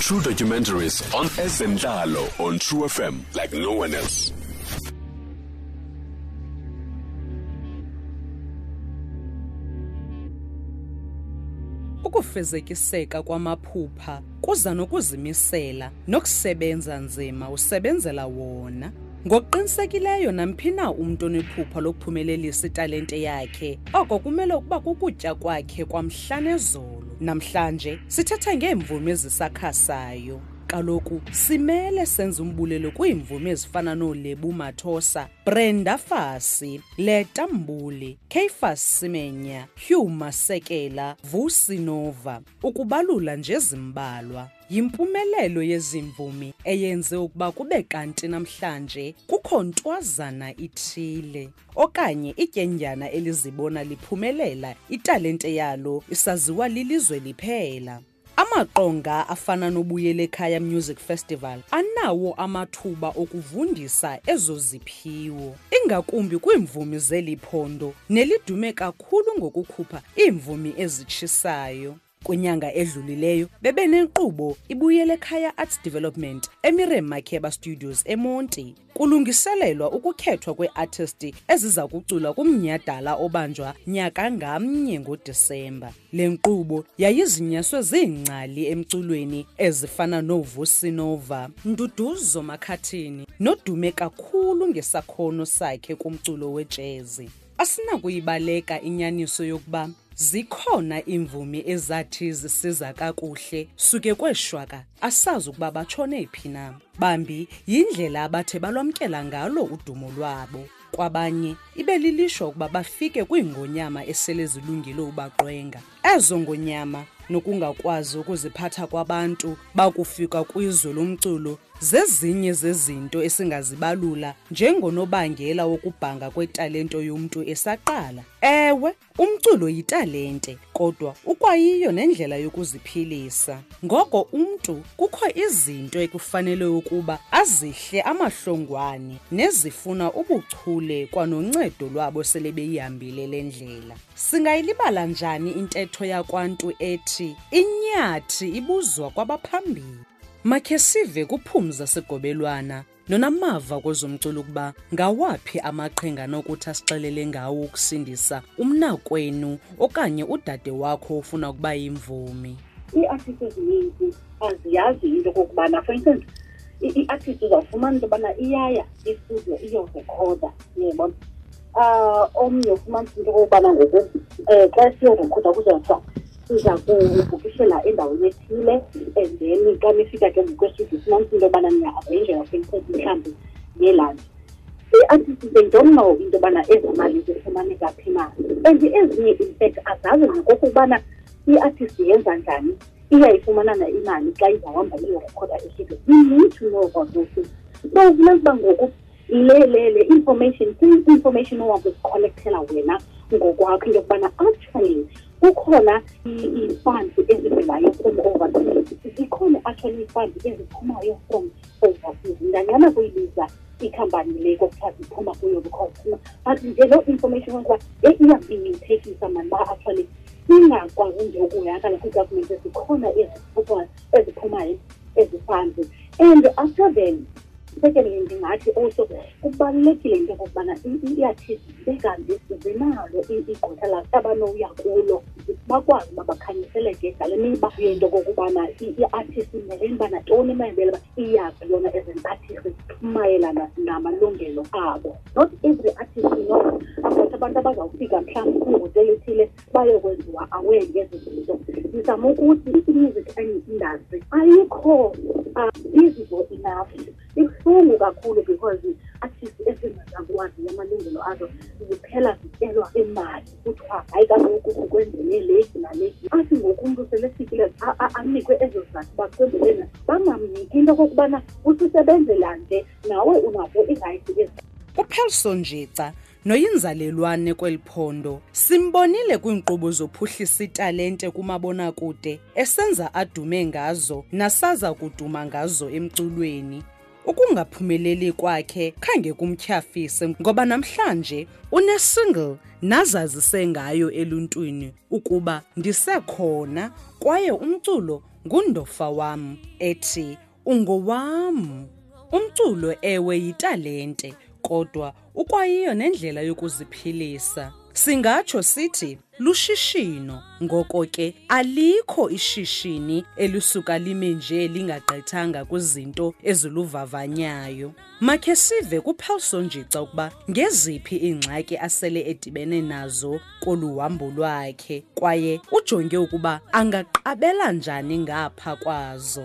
True documentaries on Ezemdalo on True FM like no one else. ukufezekiseka kwamaphupha kuza nokuzimisela nokusebenza nzima usebenzela wona ngokuqinisekileyo namphi na umntu onephupha lokuphumelelisa italente yakhe oko kumele ukuba kukutya kwakhe kwamhla nezolo Namhlanje sithetha ngeemvumi ezisakhasayo. Kaloku simele senze umbulelo kwiimvumi ezifana nooLebu Mathosa, Brenda Fasi, Leta Mbuli, Kefas Simenya, Hugh Masekela, Vusi Nova, ukubalula nje zimbalwa. Yimpumelelo yezimvumi eyenze ukuba kube kanti namhlanje kukho ntwazana ithile. okanye ityendyana elizibona liphumelela italente yalo isaziwa lilizwe liphela. Amaqonga afana noBuyelekhaya Music Festival anawo amathuba okuvundisa ezo ziphiwo, ingakumbi kwiimvumi zeli phondo nelidume kakhulu ngokukhupha iimvumi ezitshisayo. Kwinyanga edlulileyo bebe nenkqubo ibuyele ekhaya Arts Development eMiriam Makeba Studios eMonti. Kulungiselelwa ukukhethwa kweeartisti eziza kucula kumnyhadala obanjwa nyaka ngamnye ngoDisemba. Le nkqubo yayizinyaswe ziingcali emculweni ezifana nooVusi Nova, Nduduzo Makhathini nodume kakhulu ngesakhono sakhe kumculo wejezi. Asinakuyibaleka inyaniso yokuba zikhona iimvumi ezathi zisiza kakuhle suke kweshwaka asazi ukuba batshone phi na bambi yindlela abathe balwamkela ngalo udumo lwabo kwabanye ibe lilishwa ukuba bafike kwiingonyama esele zilungile ubaqwenga Ezo ngonyama nokungakwazi ukuziphatha kwabantu bakufika kwizwe lomculo zezinye zezinto esingazibalula njengonobangela wokubhanga kwetalento yomntu esaqala. Ewe, umculo yitalente, kodwa ukwayiyo nendlela yokuziphilisa. Ngoko umntu kukho izinto ekufanele ukuba azihle amahlongwane nezifuna ubuchule kwanoncedo lwabo sele beyihambile le ndlela. Singayilibala njani intetho yakwantu ethi inyathi ibuzwa kwabaphambili? Makhe sive kuphumza sigobelwana nonamava kwezomculo ukuba ngawaphi amaqhinga anokuthi asixelele ngawo ukusindisa umnakwenu okanye udade wakho ofuna ukuba yimvumi. Ii-artists ezininzi aziyazi into okokubana for instance i-artist uzawufumana into yobana iyaya istudio iyorekhoda yebona um omnye ufumanisa into okokubana ngoku um eh, xa siyorekhuda kuzothiwa siza kubhukishela endaweni ethile and then xa nifika ke ngokwestudio ufumanisa into yobana niya-arrangela senkosi mhlawumbi ngelandi i-artistise ndonno into yobana ezi mali zifumaneka phi na and ezinye infact azazi nokokubana i-artist yenza njani iyayifumanana imali xa izahamba iyorekhoda estudio we need to know about those things so funeka uba ngoku le le le information kwi-information owakuzikolekthela wena ngokwakho into yokubana actually kukhona ii-funds ezivelayo from overseas zikhona actually ii-funds eziphumayo from overseas ndangxana kuyibiza ikhampani le kokuthiwa ziphuma kuyo because but nje loo information yokuba ye iyabimithekisa mani uba actually ingakwazi nje ukuyakala kwiigavumenti ezikhona eziphumayo ezi-funds and after then Sekele ndingathi also kubalulekile into yokokubana iyathi zikanti zinalo igqwetha lathi abanowuya kulo bakwazi uba bakhanyiseleke ngale miba yento kokubana i-artist imeleni uba natoni mayibele uba iyazi yona as an artist mayelana namalungelo abo not every artist not abantu abazawufika mhlawumbi kwihotele ethile bayokwenziwa aware ngezi zinto ndizama ukuthi i-music industry ayikho ah, izivo enough ibuhlungu kakhulu because artist esingazakwazi amalungelo azo ziphela zityelwa imali kuthiwa hayi kaloku ukwenzele leki naleki athi ngoku umntu selefikile anikwe ezo zizathu uba kwenzele bangamniki into okokubana usisebenzela nje nawe unazo irayithi ezi uphelso njica noyinzalelwane kweli phondo. Simbonile kwiinkqubo zophuhlisa italente kumabonakude esenza adume ngazo nasaza kuduma ngazo emculweni. Ukungaphumeleli kwakhe khange kumtyhafise ngoba namhlanje unesingle nazazise ngayo eluntwini ukuba ndisekhona kwaye umculo ngundofa wam ethi ungowam umculo ewe yitalente kodwa ukwayiyo nendlela yokuziphilisa singatsho sithi lushishino ngoko ke alikho ishishini elisuka lime nje lingagqithanga kwizinto eziluvavanyayo makhe sive kuphalsonjica ukuba ngeziphi iingxaki asele edibene nazo kolu hambo lwakhe kwaye ujonge ukuba angaqabela njani ngapha kwazo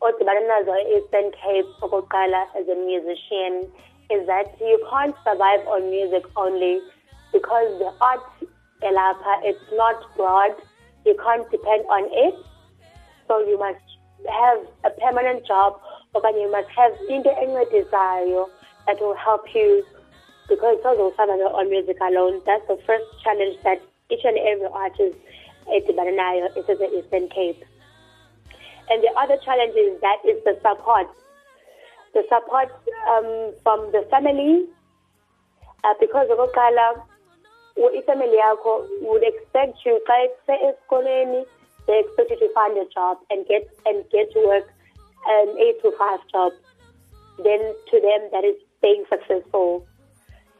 odibanazo eastern cape okokuqala as a musician is that you can't survive on music only because the art elapa it's not broad you can't depend on it so you must have a permanent job but you must have into desire that will help you because on music alone that's the first challenge that each and every artist the nayo is in the eastern cape and the other challenge is that is the support the support um, from the family uh, because Okala ifamily family would expect you xa se esikolweni they expect you to find a job and get and get to work an eight to five job. Then to them that is being successful.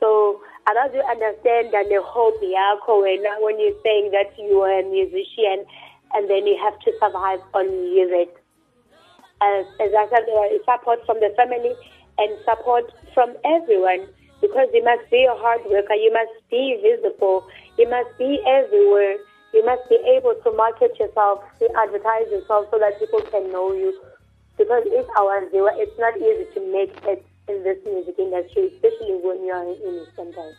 So I don't understand that the whole now when you're saying that you are a musician and then you have to survive on music. As, as I said, support from the family and support from everyone because you must be a hard worker, you must be visible, you must be everywhere. you must be able to market yourself, to advertise yourself so that people can know you. Because if our viewer, it's not easy to make it in this music industry, especially when you are an English sometimes.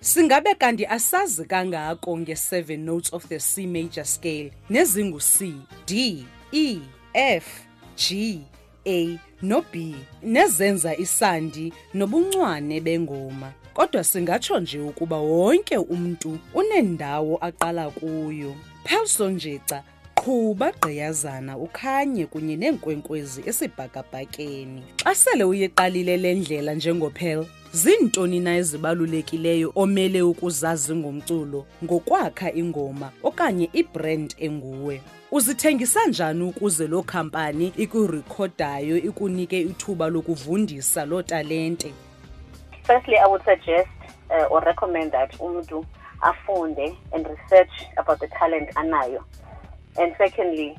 Singabe kanti asazi kangako nge-7 notes of the C major scale nezingu-C, D, E, F, G, A no-B nezenza isandi nobuncwane bengoma. Kodwa singatsho nje ukuba wonke umntu unendawo aqala kuyo. Pelson Njeca Qhuba gqiyazana ukhanye kunye neenkwenkwezi esibhakabhakeni. Xa sele uyiqalile le ndlela njengophel, ziintoni na ezibalulekileyo omele ukuzazi ngomculo ngokwakha ingoma okanye ibrand enguwe? Uzithengisa njani ukuze loo khampani ikurekhodayo ikunike ithuba lokuvundisa loo talente? firstly, I would suggest uh, or recommend that umdu afunde and research about the talent anayo. And secondly,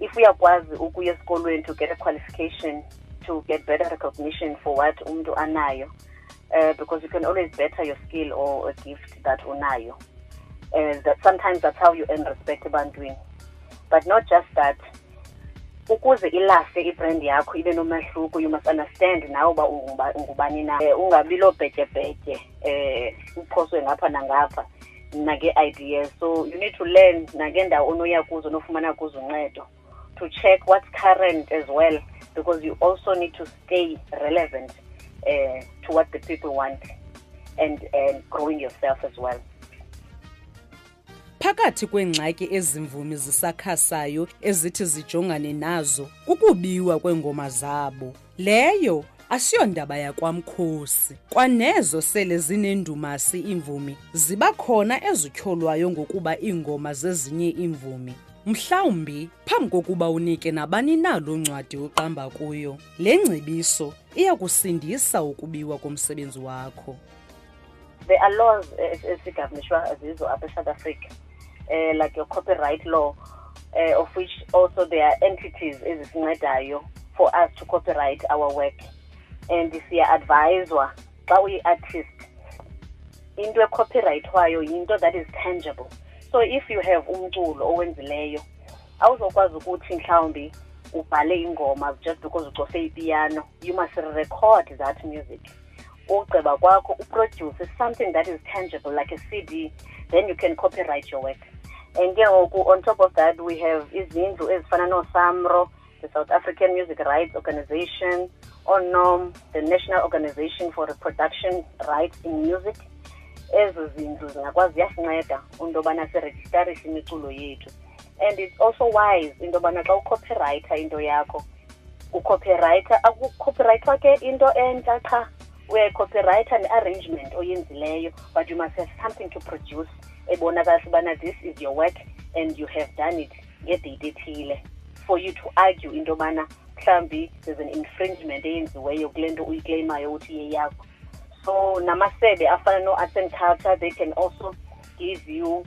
if we uyakwazi ukuya and to get a qualification to get better recognition for what umdu anayo uh, because you can always better your skill or a gift that unayo. And uh, that sometimes that's how you earn respect doing. But not just that, ukuze ilaste ibrand yakho ibe nomahluko you must understand nawe uba ungubani na um ungabi loo bhetyebhetye um eh, uphoswe ngapha nangapha nake-ideas so you need to learn nakendawo onoya kuzo nofumana kuzo uncedo to check what's current as well because you also need to stay relevant uh, to what the people want and, and growing yourself as well Phakathi kweengxaki ezimvumi zisakhasayo ezithi zijongane nazo kukubiwa kweengoma zabo. Leyo asiyondaba yakwamkhosi. Kwanezo sele zinendumasi iimvumi ziba khona ezityholwayo ngokuba iingoma zezinye iimvumi. Mhlawumbi phambi kokuba unike nabani na lo ncwadi uqamba kuyo, le ngcebiso iya kusindisa ukubiwa komsebenzi wakho. there are laws esigavuniswa eh, eh, zizo apha esouth africa um like your copyright law uh, of which also there are entities ezisincedayo for us to copyright our work and siya-adviswa xa uyi-artist into ecopyrightwayo yinto that is tangible so if you have umculo owenzileyo awuzokwazi ukuthi mhlawumbi ubhale ingoma just because ucofe ipiano you must record that music ugqiba kwakho uproduce something that is tangible like a cd then you can copyright your work and ke ngoku on top of that we have izindlu ezifana noosamro the south african music rights organization onom the national organization for reproduction rights in music ezo zindlu zingakwazi ziyasinceda into yobana sirejistarishe imiculo yethu and it's also wise into yobana xa ucopyrighter into yakho ucopywriter akucopywriter ke into entsha qha uyayicopywriter ne-arrangement oyenzileyo but you must have something to produce ebonakalisa ubana this is your work and you have done it ngedate ethile for you to argue into yobana mhlawumbi there's an infringement eyenziweyo kule nto uyiclaimayo ukuthi iye yakho so namasebe afana no-arts and culture they can also give you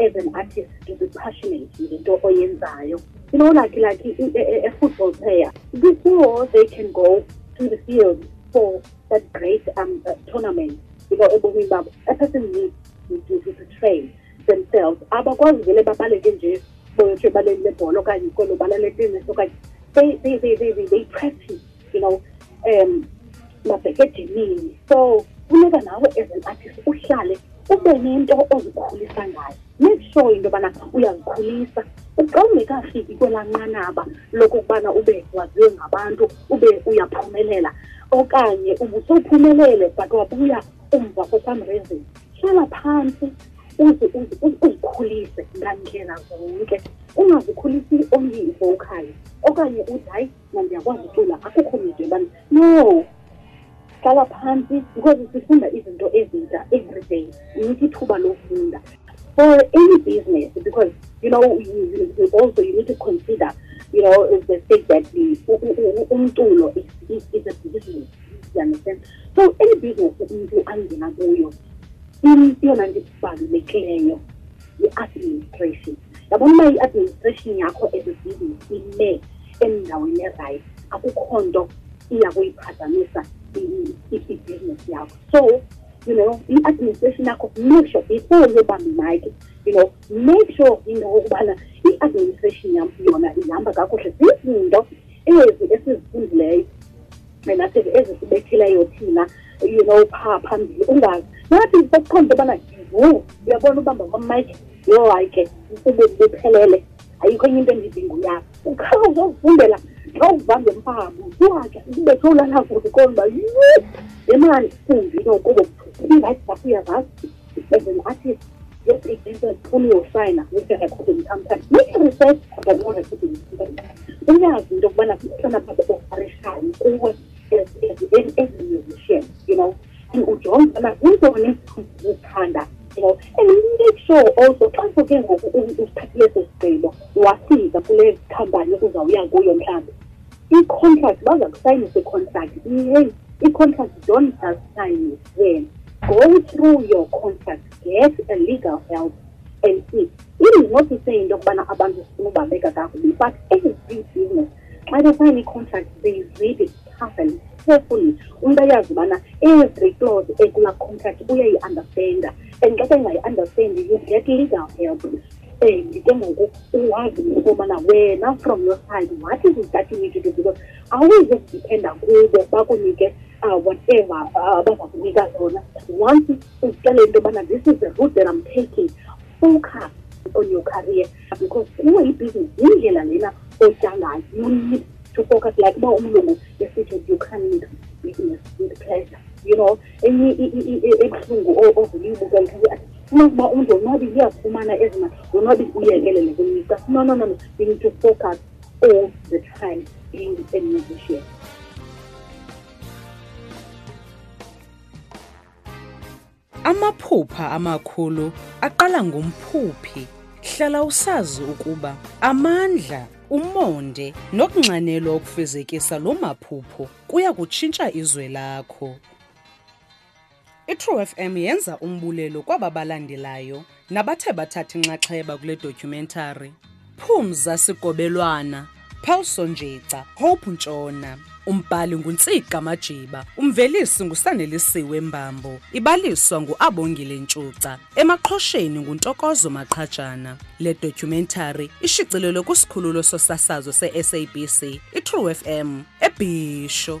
as an artist to be passionate ngento oyenzayo you know like like a, a, a football player before they can go to the field for that great um, uh, tournament you know ebomini babo a person needs to, to, to, to train themselves abakwazi vele babaleke nje boyotsho ebaleni lebhola okanye kolo bala letennis okanye they, they, they, they, they practice you know um mabheke edinini so funeka nawe as an artist uhlale ube nento ozikhulisa ngayo make sure into yobana uyazikhulisa xa ungekafiki kwelaa nqanaba lokokubana ube waziwe ngabantu ube uyaphumelela okanye ubusowuphumelele but wabuya umva kokwamrezini hlala phantsi uzikhulise ngandlela zonke ungazikhulisi only ivokali okanye uthi hayi mna ndiyakwazi ucula akukho mntu ebana no hlala phantsi because sifunda izinto ezintsha every day unika ithuba lofunda for any business because you know you, you also you need to consider you know the fact that umculo is, is, is a business you understand so any business umuntu angena kuyo iyona nto ibalulekileyo i-administration yabona uba i-administration yakho as a business ime endaweni erayithi akukho nto iya kuyiphazamisa i-business yakho so you know i-administration yakho make sure before uyobambi mike you know make sure into yokokubana i-administration yam yona ihamba kakuhle zizinto ezi esizifundileyo melatheke ezisibetheleyo thina you know phaa phambili ungazi nathi sekukhonza ubana yhu uyabona ubamba kwamike yho hayi ke ubomi buphelele ayikho enye into endidinga uyapha ukhala uzofundela xa uvambe mpabu uwakhe ubethe ulala kude kona uba yhu le mali fumbi nokubo ingathi sakuyazazi isibhedlela athi yes it is a full your sign with the recording company make a research about your recording company uyazi into yokubana kukhona abantu ofarishayo kuwe ezimusician you know and ujonge ubana zizona ezithanda you know and make sure also xa soke ngoku usithathile eso sigqibo wafika kule khampani uzawuya kuyo mhlawumbi i-contract baza kusayinisa i-contract iheyi i-contract don't just sign it then go through your contract get a legal help and see it is not to say into yokubana abantu sifuna ubabeka kakubi but every business xa besayina i-contract they read it carefully carefully umntu ayazi ubana every clause ekula contract uyayi-understanda and xa bengayi-understandi you get legal help and ke ngoku uwazi ufumana wena from your side what is it that you need to do because awuzukudiphenda kubo bakunike uh, whatever uh, abazakunika uh, zona once uzixele into yobana this is the route that i'm taking focus on your career because kuwe ibhizinesi yindlela lena otya ngayo you need to focus like uba umlungu esithi you can make business with pleasure you know enye ebuhlungu ovele uyibukela funa ukuba umntu wonwabi uyafumana ezima wonwabi uyekelele kunika no no no no you need to focus all the time being a musician. Amaphupha amakhulu aqala ngomphuphi. Hlala usazi ukuba amandla, umonde nokunxanelwa ukufezekisa lo maphupho kuya kutshintsha izwe lakho. iTrue FM yenza umbulelo kwaba balandelayo nabathe bathatha inxaxheba kule documentary. Phumza Sigobelwana, Paulso Njica, Hope Ntshona. Umbhali nguNtsika Majiba, umvelisi nguSanelisiwe Mbambo, ibaliswa nguAbongile Ntshuca, emaqhosheni nguNtokozo Maqhajana. Le documentary ishicilelwe kusikhululo sosasazo se-SABC, iTrue FM, ebhisho.